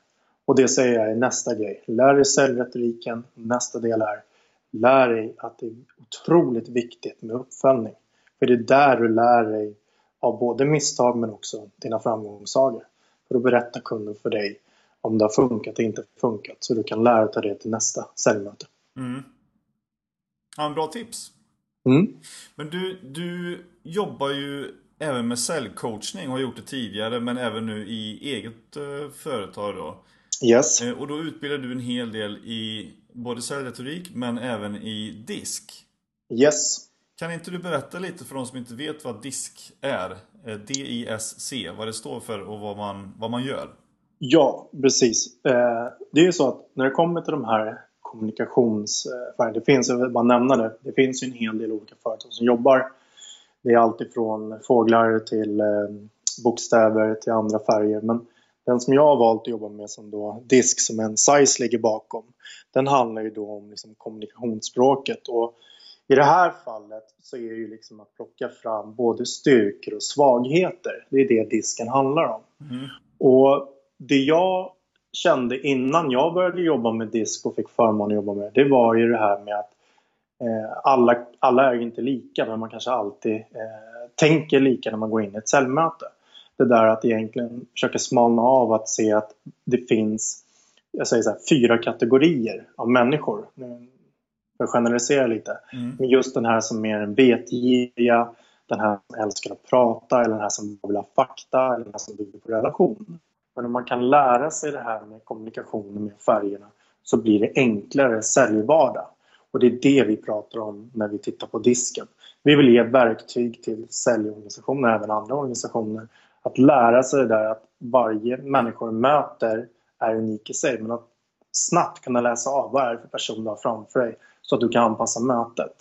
Och det säger jag är nästa grej. Lär dig säljretoriken. Nästa del är lär dig att det är otroligt viktigt med uppföljning. För det är där du lär dig av både misstag men också dina framgångssagor. För då berättar kunden för dig om det har funkat eller inte funkat så du kan lära dig det till nästa säljmöte. Mm. Ja, en bra tips. Mm. Men du, du jobbar ju även med säljcoachning och har gjort det tidigare men även nu i eget uh, företag då. Yes. Uh, och då utbildar du en hel del i både säljretorik men även i disk. Yes. Kan inte du berätta lite för de som inte vet vad DISC är? Eh, D-I-S-C, vad det står för och vad man, vad man gör? Ja, precis. Eh, det är ju så att när det kommer till de här kommunikationsfärgerna, det finns, jag vill bara nämna det, det finns ju en hel del olika företag som jobbar. Det är alltifrån fåglar till bokstäver till andra färger. Men den som jag har valt att jobba med som då disk som en size ligger bakom den handlar ju då om liksom kommunikationsspråket och i det här fallet så är det ju liksom att plocka fram både styrkor och svagheter. Det är det disken handlar om. Mm. Och det jag kände innan jag började jobba med disk och fick förmånen att jobba med det var ju det här med att eh, alla, alla är ju inte lika men man kanske alltid eh, tänker lika när man går in i ett cellmöte det där att egentligen försöka smalna av att se att det finns jag säger så här, fyra kategorier av människor. För att generalisera lite. Mm. Men just den här som är vetgiriga, den här som älskar att prata eller den här som vill ha fakta eller den här som bygger på relation. Men om man kan lära sig det här med kommunikationen med färgerna så blir det enklare säljvardag. Och det är det vi pratar om när vi tittar på disken. Vi vill ge verktyg till säljorganisationer, även andra organisationer, att lära sig det där att varje människa möter är unik i sig. Men att snabbt kunna läsa av vad är det för person du har framför dig så att du kan anpassa mötet.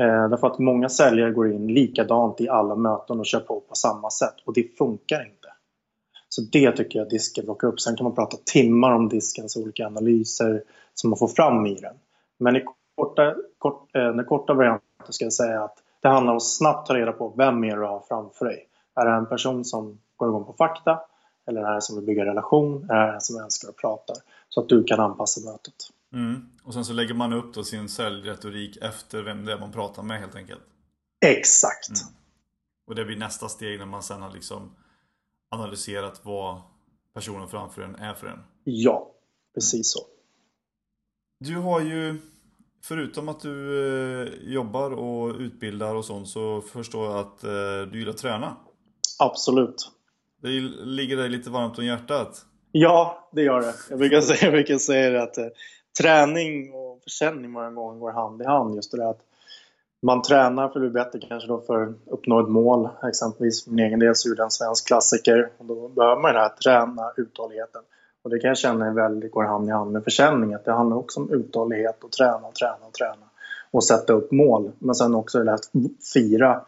Eh, därför att många säljare går in likadant i alla möten och kör på på samma sätt och det funkar inte. Så det tycker jag disken plockar upp. Sen kan man prata timmar om diskens olika analyser som man får fram i den. Men i korta, kort, eh, den korta varianten ska jag säga att det handlar om att snabbt ta reda på vem är du har framför dig. Är det en person som går igång på fakta? Eller är det en som vill bygga relation? Är det en som älskar att prata? Så att du kan anpassa mötet. Mm. Och sen så lägger man upp då sin säljretorik efter vem det är man pratar med helt enkelt. Exakt. Mm. Och det blir nästa steg när man sen har liksom analyserat vad personen framför en är för en. Ja, precis så. Du har ju Förutom att du eh, jobbar och utbildar och sånt så förstår jag att eh, du gillar att träna. Absolut. Det ligger dig lite varmt om hjärtat? Ja, det gör det. Jag brukar säga, jag brukar säga att eh, träning och försäljning många gånger går hand i hand. Just det där att man tränar för att bli bättre kanske då för att uppnå ett mål. Exempelvis för min egen del så gjorde jag en svensk klassiker och då behöver man det här träna uthålligheten. Och det kan jag känna väldigt, går hand i hand med försäljning. Att det handlar också om uthållighet och träna och träna och träna. Och sätta upp mål. Men sen också det här att fira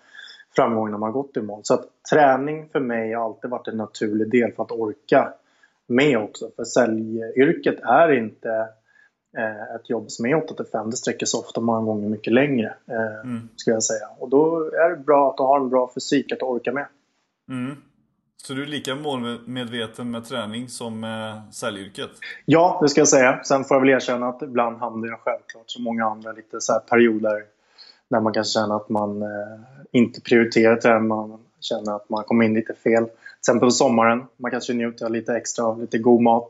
framgången när man gått i mål. Så att träning för mig har alltid varit en naturlig del för att orka med också. För säljyrket är inte ett jobb som är 8 till 5. Det sträcker sig ofta många gånger mycket längre. Eh, mm. Ska jag säga. Och då är det bra att du har en bra fysik att orka med. Mm. Så du är lika målmedveten med träning som med säljyrket? Ja, det ska jag säga. Sen får jag väl erkänna att ibland hamnar jag självklart som många andra lite så perioder när man kanske känner att man eh, inte prioriterar träning. Man känner att man kommer in lite fel. Till exempel på sommaren. Man kanske njuter lite extra av lite god mat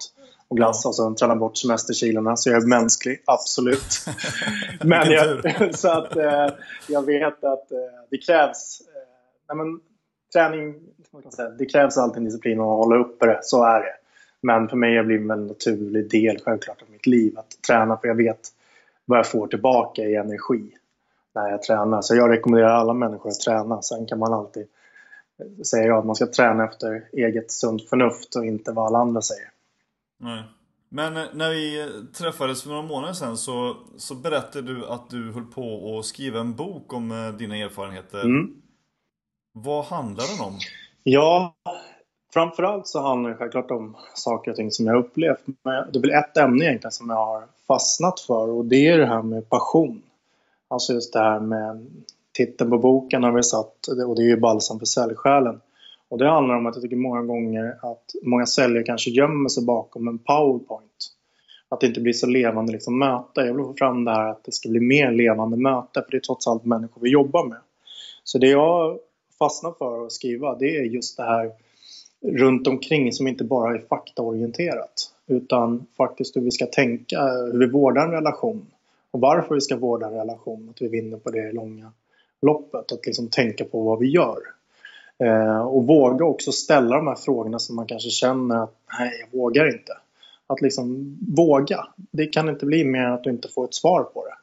och glass och sen träna bort semesterkilorna. Så jag är mänsklig, absolut. men jag, så att eh, jag vet att eh, det krävs eh, men, träning, säga, det krävs alltid disciplin att hålla uppe det, så är det. Men för mig har det blivit en naturlig del självklart av mitt liv att träna för jag vet vad jag får tillbaka i energi när jag tränar. Så jag rekommenderar alla människor att träna. Sen kan man alltid säga att man ska träna efter eget sunt förnuft och inte vad alla andra säger. Nej. Men eh, när vi träffades för några månader sedan så, så berättade du att du höll på att skriva en bok om eh, dina erfarenheter. Mm. Vad handlar den om? Ja, framförallt så handlar det självklart om saker och ting som jag har upplevt. Men det är väl ett ämne egentligen som jag har fastnat för och det är det här med passion. Alltså just det här med titeln på boken har vi satt och det är ju Balsam för säljsjälen. Och det handlar om att jag tycker många gånger att många säljare kanske gömmer sig bakom en powerpoint. Att det inte blir så levande liksom möte. Jag vill få fram det här att det ska bli mer levande möte för det är trots allt människor vi jobbar med. Så det jag fastnar för att skriva det är just det här runt omkring som inte bara är faktaorienterat utan faktiskt hur vi ska tänka, hur vi vårdar en relation och varför vi ska vårda en relation, att vi vinner på det långa loppet, att liksom tänka på vad vi gör. Eh, och våga också ställa de här frågorna som man kanske känner att nej, jag vågar inte. Att liksom våga. Det kan inte bli mer än att du inte får ett svar på det.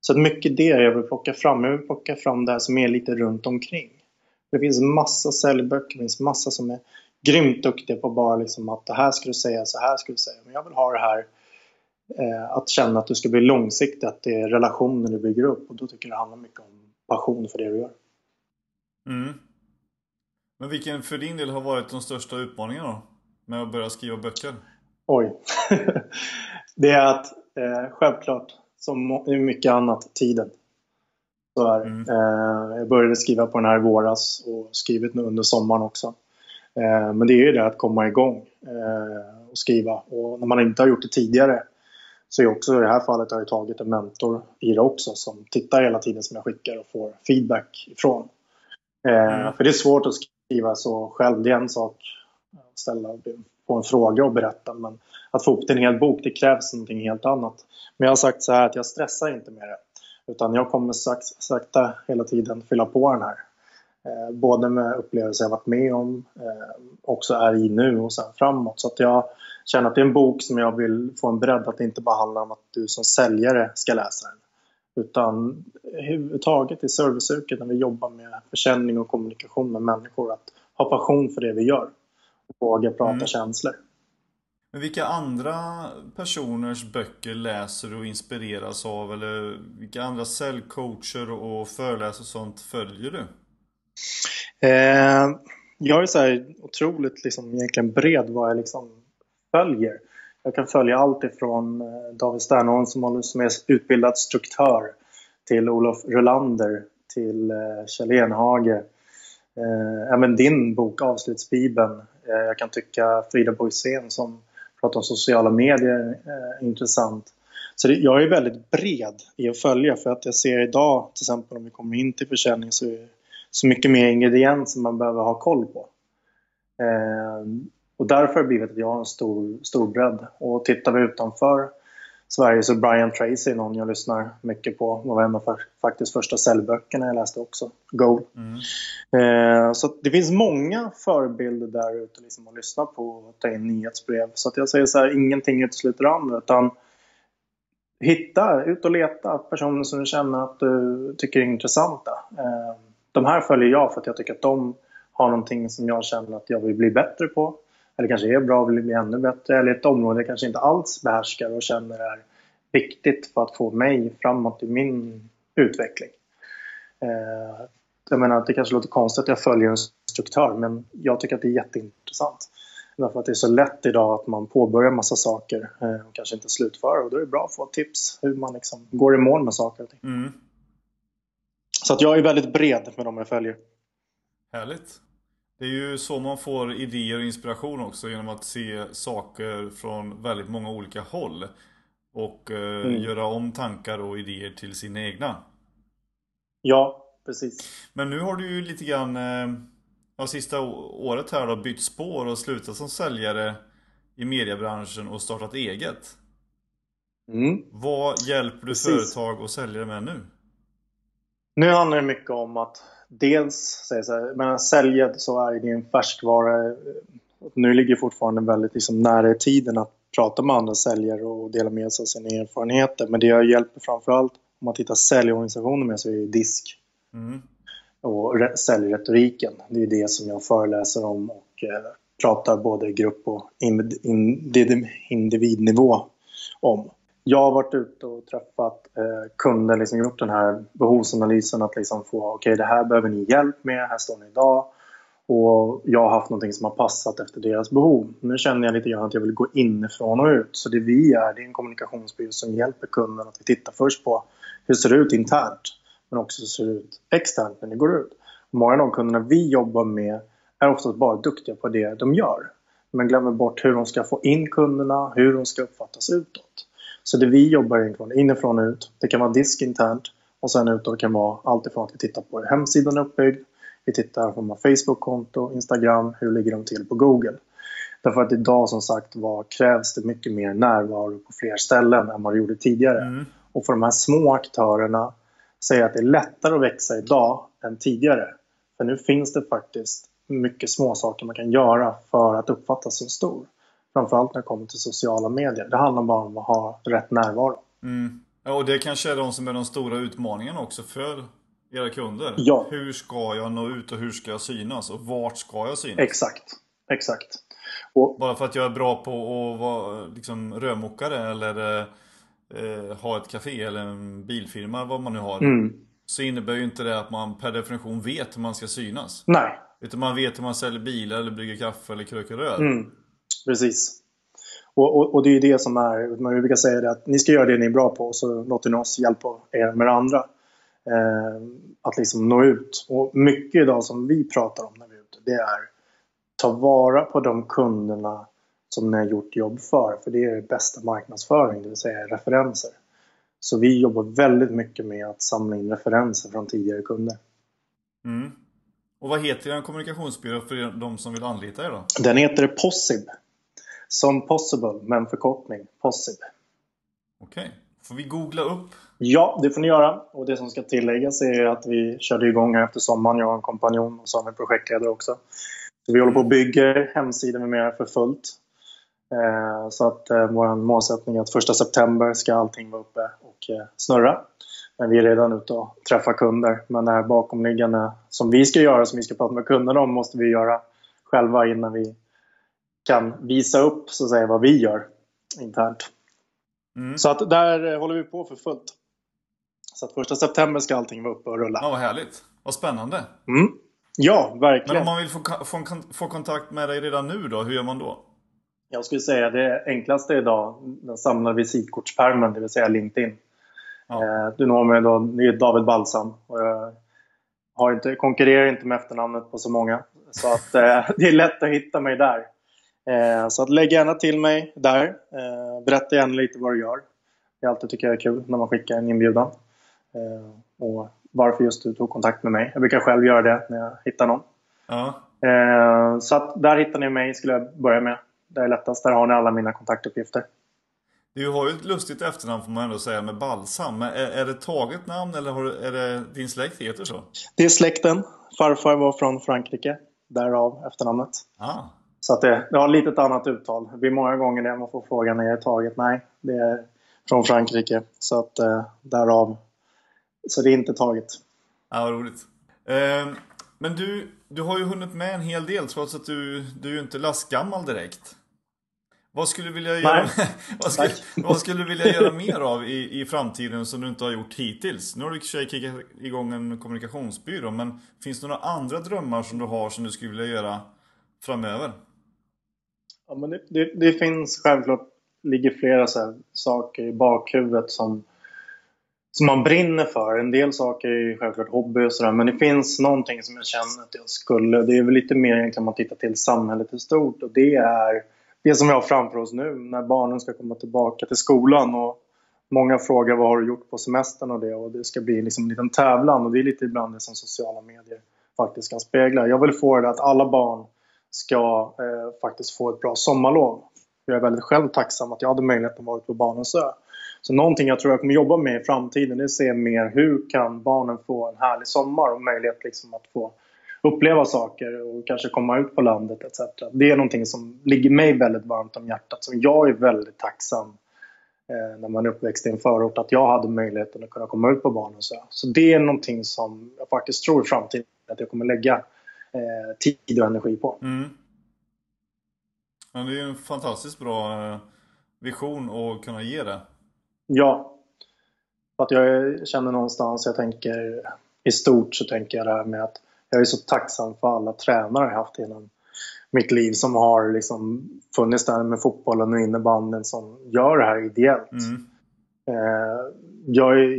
Så att mycket det jag vill plocka fram. Jag vill plocka fram det här som är lite runt omkring. Det finns massa säljböcker, det finns massa som är grymt duktiga på bara liksom att det här ska du säga, så här ska du säga. Men jag vill ha det här eh, att känna att du ska bli långsiktig, att det är relationer du bygger upp. Och då tycker jag det handlar mycket om passion för det du gör. Mm. Men vilken för din del har varit de största utmaningarna då? Med att börja skriva böcker? Oj. det är att eh, självklart, som mycket annat, tiden. Så är mm. eh, Jag började skriva på den här i våras och skrivit nu under sommaren också. Eh, men det är ju det att komma igång eh, och skriva. Och när man inte har gjort det tidigare så är också i det här fallet har jag tagit en mentor i det också som tittar hela tiden som jag skickar och får feedback ifrån. Eh, mm. För det är svårt att skriva skriva så själv. Det är en sak att ställa på en fråga och berätta men att få ihop till en hel bok det krävs någonting helt annat. Men jag har sagt så här att jag stressar inte med det. Utan jag kommer sakta hela tiden fylla på den här. Eh, både med upplevelser jag varit med om, eh, också är i nu och sen framåt. Så att jag känner att det är en bok som jag vill få en bredd, att det inte bara handlar om att du som säljare ska läsa den. Utan överhuvudtaget i serviceyrket när vi jobbar med försäljning och kommunikation med människor, att ha passion för det vi gör och våga prata mm. känslor. Men vilka andra personers böcker läser du och inspireras av? Eller vilka andra säljcoacher och föreläsare och sånt följer du? Eh, jag är så här otroligt liksom, egentligen bred vad jag liksom följer. Jag kan följa allt ifrån eh, David Sternholm som, är utbildad struktör till Olof Rolander till eh, Kjell Enhage. Eh, även din bok Avslutsbibeln. Jag kan tycka Frida Boisén som pratar om sociala medier är intressant. Så det, jag är väldigt bred i att följa för att jag ser idag till exempel om vi kommer in till försäljning så är det så mycket mer ingredienser man behöver ha koll på. Och därför har det blivit att jag har en stor, stor bredd. Och tittar vi utanför Sverige så Brian Tracy är någon jag lyssnar mycket på. Det var en av faktiskt första säljböckerna jag läste också. Goal. Mm. Eh, så det finns många förebilder där ute liksom att lyssna på och ta in nyhetsbrev. Så att jag säger så här, ingenting utesluter andra. Utan hitta, ut och leta personer som du känner att du tycker är intressanta. Eh, de här följer jag för att jag tycker att de har någonting som jag känner att jag vill bli bättre på eller kanske är bra och vill bli ännu bättre eller ett område jag kanske inte alls behärskar och känner är viktigt för att få mig framåt i min utveckling. Eh, jag menar, det kanske låter konstigt att jag följer en struktör men jag tycker att det är jätteintressant. Därför att det är så lätt idag att man påbörjar massa saker eh, och kanske inte slutför och då är det bra att få tips hur man liksom går i mål med saker och ting. Mm. Så att jag är väldigt bred med de jag följer. Härligt. Det är ju så man får idéer och inspiration också genom att se saker från väldigt många olika håll. Och eh, mm. göra om tankar och idéer till sina egna. Ja, precis. Men nu har du ju lite grann, eh, ja, sista året här då, bytt spår och slutat som säljare i mediebranschen och startat eget. Mm. Vad hjälper du precis. företag och säljare med nu? Nu handlar det mycket om att dels säga så här, men säljet så är det en färskvara. Nu ligger fortfarande väldigt liksom nära i tiden att prata med andra säljare och dela med sig av sina erfarenheter. Men det jag hjälper framförallt om man tittar säljorganisationer med så är det disk. Mm. Och säljretoriken. Det är det som jag föreläser om och eh, pratar både grupp och individnivå om jag har varit ute och träffat eh, kunder, liksom gjort den här behovsanalysen att liksom få okej okay, det här behöver ni hjälp med, här står ni idag. Och jag har haft någonting som har passat efter deras behov. Nu känner jag lite grann att jag vill gå inifrån och ut. Så det vi är, det är en kommunikationsbyrå som hjälper kunden att vi tittar först på hur det ser ut internt men också hur det ser ut externt när ni går ut. Många av de kunderna vi jobbar med är oftast bara duktiga på det de gör. Men glömmer bort hur de ska få in kunderna, hur de ska uppfattas utåt. Så det vi jobbar egentligen inifrån och ut. Det kan vara disk internt och sen utåt kan vara allt ifrån att vi tittar på hur hemsidan är uppbyggd. Vi tittar på Facebook-konto, Instagram, hur ligger de till på Google. Därför att idag som sagt var krävs det mycket mer närvaro på fler ställen än vad det gjorde tidigare. Mm. Och för de här små aktörerna säger att det är lättare att växa idag än tidigare. För nu finns det faktiskt mycket små saker man kan göra för att uppfattas som stor. Framförallt när det kommer till sociala medier. Det handlar bara om att ha rätt närvaro. Mm. Ja, och det kanske är de som är de stora utmaningarna också för era kunder. Ja. Hur ska jag nå ut och hur ska jag synas och vart ska jag synas? Exakt. Exakt. Och, Bara för att jag är bra på att vara liksom, rörmokare eller eh, ha ett café eller en bilfirma, vad man nu har. mm, Så innebär ju inte det att man per definition vet hur man ska synas. nej, Utan man vet hur man säljer bilar eller brygger kaffe eller kröker rör. mm, precis. Och, och, och det är ju det som är, man brukar säga det att ni ska göra det ni är bra på och så låter ni oss hjälpa er med det andra. Eh, att liksom nå ut. Och mycket idag som vi pratar om när vi är ute, det är ta vara på de kunderna som ni har gjort jobb för. För det är bästa marknadsföring, det vill säga referenser. Så vi jobbar väldigt mycket med att samla in referenser från tidigare kunder. Mm. Och vad heter er kommunikationsbyrå för de som vill anlita er då? Den heter Possib. Som possible, men förkortning. Possib. Okej. Får vi googla upp? Ja, det får ni göra. Och det som ska tilläggas är att vi körde igång här efter sommaren. Jag och en kompanjon och så har vi en projektledare också. Så vi håller på och bygger hemsidan med mera för fullt. Eh, så att eh, vår målsättning är att första september ska allting vara uppe och eh, snurra. Men vi är redan ute och träffar kunder. Men det här bakomliggande som vi ska göra, som vi ska prata med kunderna om, måste vi göra själva innan vi kan visa upp så att säga, vad vi gör internt. Mm. Så att där eh, håller vi på för fullt. Så att första september ska allting vara uppe och rulla. Ja, vad härligt. Vad spännande. Mm. Ja, Men verkligen. om man vill få, få, få kontakt med dig redan nu då, hur gör man då? Jag skulle säga det enklaste idag, den samlade visitkortspärmen, det vill säga LinkedIn. Ja. Eh, Du når mig då, det är David Balsam. Och jag har inte, konkurrerar inte med efternamnet på så många. Så att eh, det är lätt att hitta mig där. Eh, så att lägg gärna till mig där. Berätta gärna lite vad du gör. Det är alltid tycker jag är kul när man skickar en inbjudan. Och varför just du tog kontakt med mig. Jag brukar själv göra det när jag hittar någon. Ja. Så att där hittar ni mig skulle jag börja med. Det är lättast. Där har ni alla mina kontaktuppgifter. Du har ju ett lustigt efternamn får man ändå säga med Balsam. Men är, är det taget namn eller har, är det din släkt heter så? Det är släkten. Farfar var från Frankrike. Därav efternamnet. Ah. Så att det, det har lite ett annat uttal. Det blir många gånger det man får frågan är det taget. Nej, det är från Frankrike. Så att eh, därav. Så det är inte taget. Ja, vad roligt. Eh, men du, du har ju hunnit med en hel del trots att du, du är ju inte lastgammal direkt. Vad skulle du vilja göra, vad skulle, vad skulle du vilja göra mer av i, i framtiden som du inte har gjort hittills? Nu har du i och för sig kickat igång en kommunikationsbyrå, men finns det några andra drömmar som du har som du skulle vilja göra framöver? Ja, men det, det, det finns självklart ligger flera så här saker i bakhuvudet som, som man brinner för. En del saker är självklart hobby och sådär men det finns någonting som jag känner att jag skulle. Det är väl lite mer egentligen om man tittar till samhället i stort och det är det som vi har framför oss nu när barnen ska komma tillbaka till skolan och Många frågar vad har du gjort på semestern och det och det ska bli liksom en liten tävlan och det är lite ibland det som sociala medier faktiskt kan spegla. Jag vill få det att alla barn ska eh, faktiskt få ett bra sommarlov. Jag är väldigt själv tacksam att jag hade möjligheten att vara ute på Barnens ö. Så någonting jag tror jag kommer jobba med i framtiden det är att se mer hur kan barnen få en härlig sommar och möjlighet liksom att få uppleva saker och kanske komma ut på landet etc. Det är någonting som ligger mig väldigt varmt om hjärtat som jag är väldigt tacksam eh, när man är uppväxt i en förort att jag hade möjligheten att kunna komma ut på Barnens ö. Så det är någonting som jag faktiskt tror i framtiden att jag kommer lägga eh, tid och energi på. Mm. Ja, det är ju en fantastiskt bra eh, vision att kunna ge det. Ja. För att jag känner någonstans, jag tänker i stort så tänker jag det här med att jag är så tacksam för alla tränare jag haft genom mitt liv som har liksom funnits där med fotbollen och innebandyn som gör det här ideellt. Mm. Eh, jag är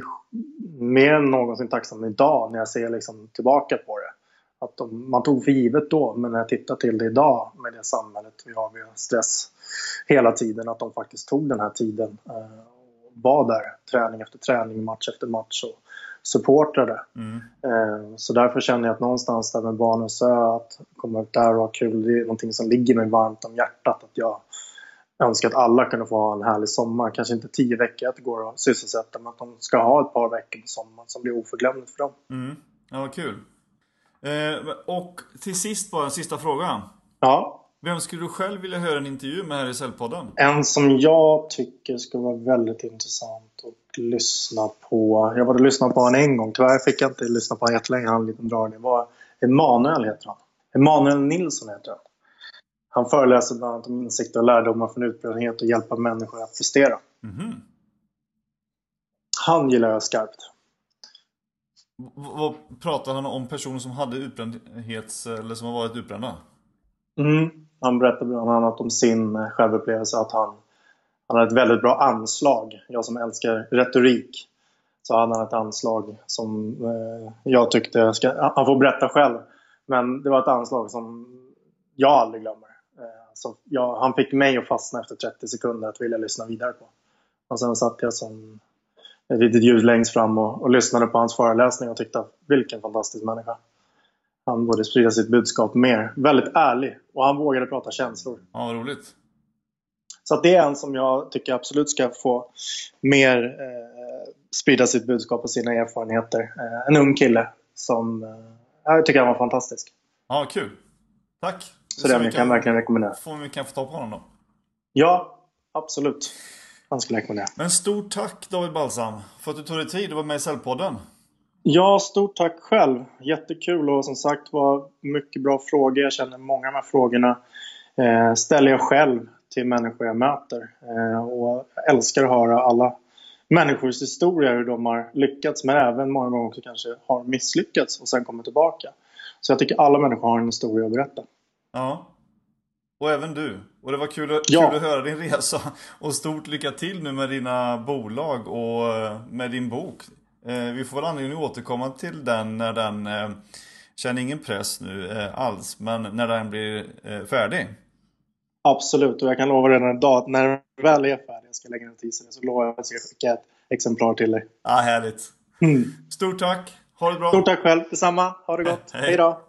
mer än någonsin tacksam idag när jag ser liksom tillbaka på det. Att de, man tog för givet då, men när jag tittar till det idag med det samhället vi har, har stress hela tiden, att de faktiskt tog den här tiden eh, och var där träning efter träning, match efter match och supportrade. Mm. Eh, Så därför känner jag att någonstans där med Barnens ö, att komma ut där och ha kul, det är någonting som ligger mig varmt om hjärtat. Att jag önskar att alla kunde få ha en härlig sommar. Kanske inte tio veckor att det går att sysselsätta, men att de ska ha ett par veckor på sommaren som blir oförglömligt för dem. Mm. Ja, vad kul. Eh, och till sist bara en sista fråga. Ja, Vem skulle du själv vilja höra en intervju med här i Säljpodden? en som jag tycker skulle vara väldigt intressant och lyssna på... Jag var och lyssnade på honom en gång. Tyvärr fick jag inte lyssna på honom jättelänge. Han hade en liten dragning. Det var Emanuel heter han. Emanuel Nilsson heter han. Han föreläser bland annat om insikter och lärdomar från utbrändhet och hjälpa människor att prestera. Mhm. Han gillar jag skarpt. Vad pratar han om personer som hade utbrändhets... eller som har varit utbrända? Mm. Han berättar bland annat om sin självupplevelse att han, han hade ett väldigt bra anslag. Jag som älskar retorik. Så hade han ett anslag som eh, jag tyckte... Ska, han får berätta själv. Men det var ett anslag som jag aldrig glömmer. Eh, så jag, han fick mig att fastna efter 30 sekunder att vilja lyssna vidare på. Och sen satt jag som ett litet ljud längst fram och, och lyssnade på hans föreläsning och tyckte att vilken fantastisk människa. Han borde sprida sitt budskap mer. Väldigt ärlig och han vågade prata känslor. Ja, roligt. Så det är en som jag tycker absolut ska få mer eh, sprida sitt budskap och sina erfarenheter. Eh, en ung kille som eh, jag tycker han var fantastisk. Ja, kul. Tack. Så den kan jag verkligen rekommendera. Får vi kan få ta på honom då. Ja, absolut. Han skulle jag rekommendera. Men stort tack David Balsam för att du tog dig tid att vara med i Cellpodden. Ja, stort tack själv. Jättekul och som sagt var mycket bra frågor. Jag känner många av de här frågorna eh, ställer jag själv till människor jag möter. Eh, och jag älskar att höra alla människors historier, hur de har lyckats men även många gånger också kanske har misslyckats och sen kommer tillbaka. Så jag tycker alla människor har en historia att berätta. Ja. Och även du. Och det var kul, att- Ja. kul att höra din resa. Och stort lycka till nu med dina bolag och eh, med din bok. Eh, Vi får väl anledning att återkomma till den när den Känner ingen press nu alls, men när den blir färdig. Absolut, och jag kan lova redan idag att när den väl är färdig, jag ska lägga en notis i det, så lovar jag att jag ska skicka ett exemplar till dig. Ja, härligt. Mm. Stort tack. Ha det bra. Stort tack själv, detsamma. Ha det gott. Hej. Hej då.